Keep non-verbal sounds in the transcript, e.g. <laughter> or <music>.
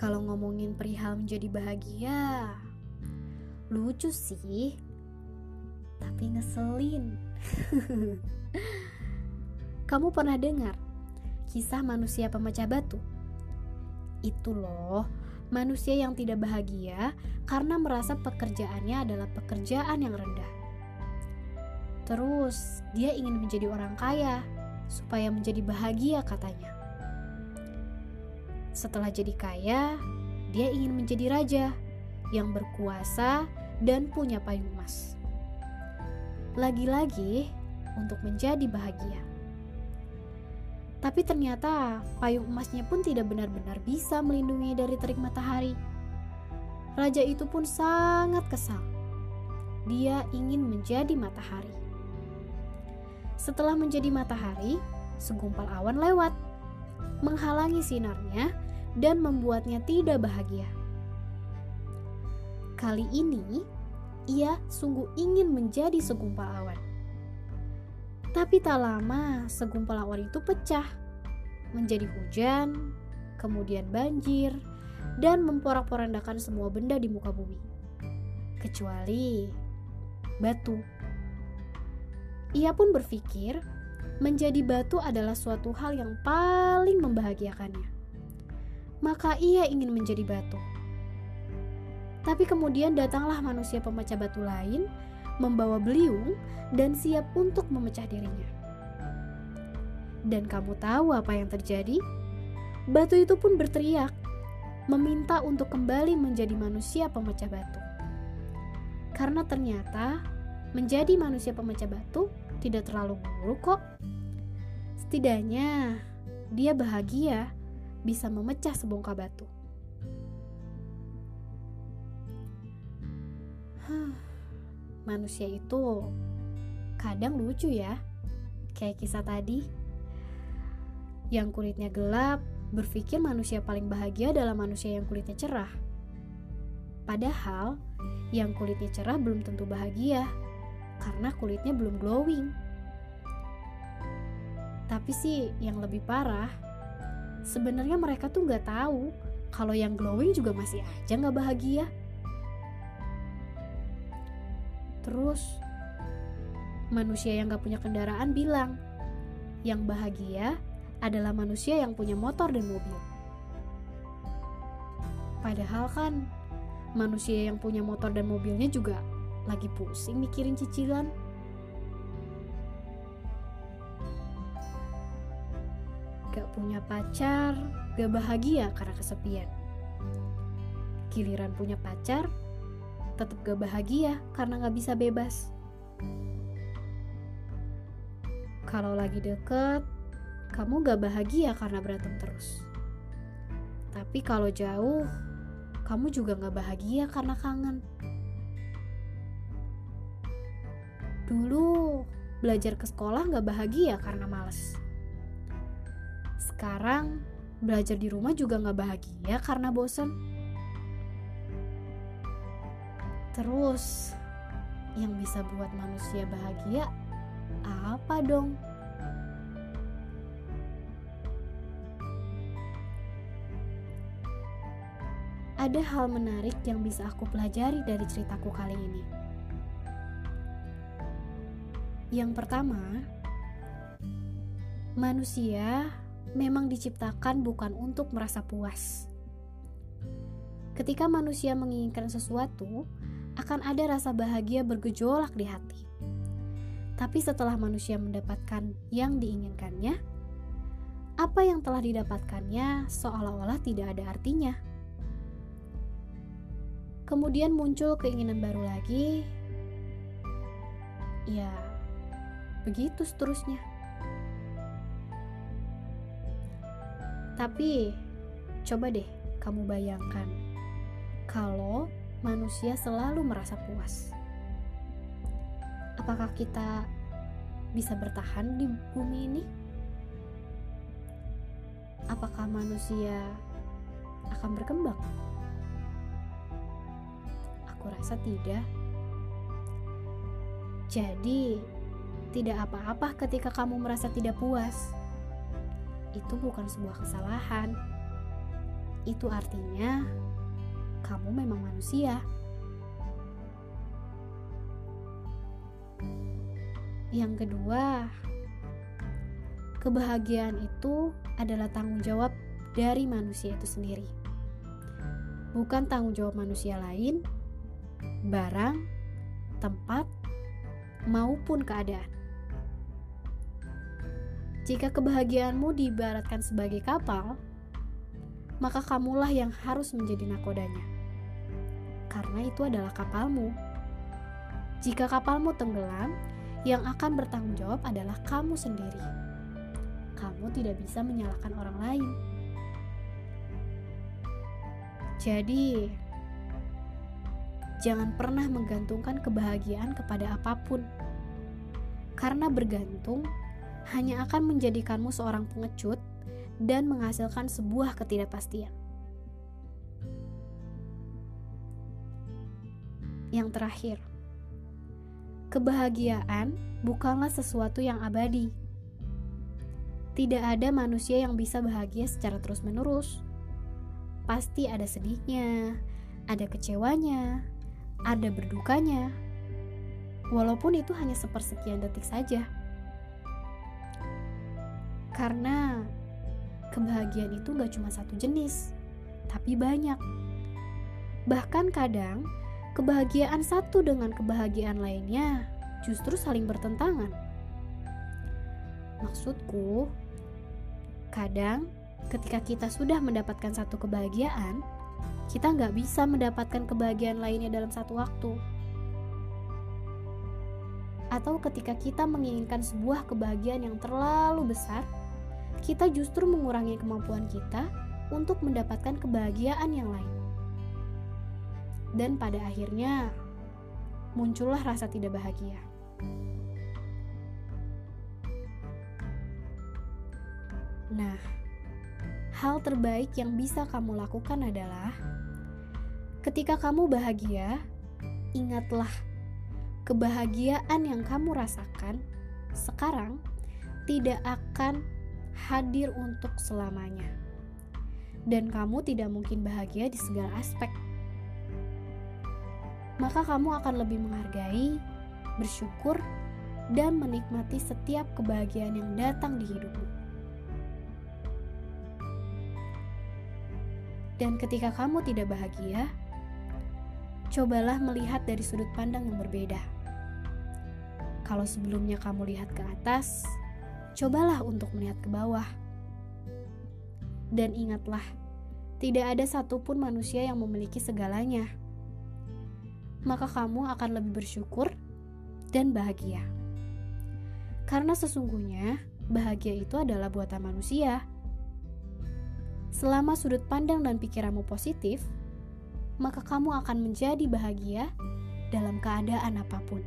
Kalau ngomongin perihal menjadi bahagia, lucu sih, tapi ngeselin. <laughs> Kamu pernah dengar kisah manusia pemecah batu? Itu loh, manusia yang tidak bahagia karena merasa pekerjaannya adalah pekerjaan yang rendah. Terus, dia ingin menjadi orang kaya supaya menjadi bahagia, katanya. Setelah jadi kaya, dia ingin menjadi raja yang berkuasa dan punya payung emas. Lagi-lagi untuk menjadi bahagia. Tapi ternyata payung emasnya pun tidak benar-benar bisa melindungi dari terik matahari. Raja itu pun sangat kesal. Dia ingin menjadi matahari. Setelah menjadi matahari, segumpal awan lewat menghalangi sinarnya dan membuatnya tidak bahagia. Kali ini, ia sungguh ingin menjadi segumpal awan. Tapi tak lama, segumpal awan itu pecah menjadi hujan, kemudian banjir, dan memporak-porandakan semua benda di muka bumi, kecuali batu. Ia pun berpikir menjadi batu adalah suatu hal yang paling membahagiakannya. Maka ia ingin menjadi batu. Tapi kemudian datanglah manusia pemecah batu lain, membawa beliung dan siap untuk memecah dirinya. Dan kamu tahu apa yang terjadi? Batu itu pun berteriak, meminta untuk kembali menjadi manusia pemecah batu. Karena ternyata menjadi manusia pemecah batu tidak terlalu buruk kok. Setidaknya dia bahagia bisa memecah sebongkah batu. manusia itu kadang lucu ya, kayak kisah tadi. Yang kulitnya gelap berpikir manusia paling bahagia adalah manusia yang kulitnya cerah. Padahal yang kulitnya cerah belum tentu bahagia karena kulitnya belum glowing. Tapi sih yang lebih parah, sebenarnya mereka tuh nggak tahu kalau yang glowing juga masih aja nggak bahagia. Terus manusia yang nggak punya kendaraan bilang, yang bahagia adalah manusia yang punya motor dan mobil. Padahal kan manusia yang punya motor dan mobilnya juga lagi pusing mikirin cicilan. Gak punya pacar, gak bahagia karena kesepian. Giliran punya pacar, tetap gak bahagia karena gak bisa bebas. Kalau lagi deket, kamu gak bahagia karena berantem terus. Tapi kalau jauh, kamu juga gak bahagia karena kangen. Dulu belajar ke sekolah gak bahagia karena males. Sekarang belajar di rumah juga gak bahagia karena bosan. Terus yang bisa buat manusia bahagia apa dong? Ada hal menarik yang bisa aku pelajari dari ceritaku kali ini. Yang pertama, manusia memang diciptakan bukan untuk merasa puas. Ketika manusia menginginkan sesuatu, akan ada rasa bahagia bergejolak di hati. Tapi setelah manusia mendapatkan yang diinginkannya, apa yang telah didapatkannya seolah-olah tidak ada artinya. Kemudian muncul keinginan baru lagi. Ya, Begitu seterusnya. Tapi coba deh kamu bayangkan kalau manusia selalu merasa puas. Apakah kita bisa bertahan di bumi ini? Apakah manusia akan berkembang? Aku rasa tidak. Jadi, tidak apa-apa ketika kamu merasa tidak puas. itu bukan sebuah kesalahan. Itu artinya kamu memang manusia. Yang kedua, kebahagiaan itu adalah tanggung jawab dari manusia itu sendiri, bukan tanggung jawab manusia lain, barang, tempat, maupun keadaan. Jika kebahagiaanmu diibaratkan sebagai kapal, maka kamulah yang harus menjadi nakodanya, karena itu adalah kapalmu. Jika kapalmu tenggelam, yang akan bertanggung jawab adalah kamu sendiri. Kamu tidak bisa menyalahkan orang lain. Jadi, jangan pernah menggantungkan kebahagiaan kepada apa pun, karena bergantung hanya akan menjadikanmu seorang pengecut dan menghasilkan sebuah ketidakpastian. Yang terakhir, Kebahagiaan bukanlah sesuatu yang abadi. Tidak ada manusia yang bisa bahagia secara terus-menerus. Pasti ada sedihnya, ada kecewanya, ada berdukanya. Walaupun itu hanya sepersekian detik saja. Karena kebahagiaan itu gak cuma satu jenis, tapi banyak. Bahkan kadang kebahagiaan satu dengan kebahagiaan lainnya justru saling bertentangan. Maksudku, kadang ketika kita sudah mendapatkan satu kebahagiaan, kita nggak bisa mendapatkan kebahagiaan lainnya dalam satu waktu. Atau ketika kita menginginkan sebuah kebahagiaan yang terlalu besar, kita justru mengurangi kemampuan kita untuk mendapatkan kebahagiaan yang lain dan pada akhirnya muncullah rasa tidak bahagia. Nah, hal terbaik yang bisa kamu lakukan adalah ketika kamu bahagia, ingatlah kebahagiaan yang kamu rasakan sekarang tidak akan hadir untuk selamanya, dan kamu tidak mungkin bahagia di segala aspek maka kamu akan lebih menghargai, bersyukur, dan menikmati setiap kebahagiaan yang datang di hidupmu. Dan ketika kamu tidak bahagia, cobalah melihat dari sudut pandang yang berbeda. Kalau sebelumnya kamu lihat ke atas, cobalah untuk melihat ke bawah. Dan ingatlah, tidak ada satupun manusia yang memiliki segalanya maka kamu akan lebih bersyukur dan bahagia. Karena sesungguhnya bahagia itu adalah buatan manusia. Selama sudut pandang dan pikiranmu positif, maka kamu akan menjadi bahagia dalam keadaan apa pun.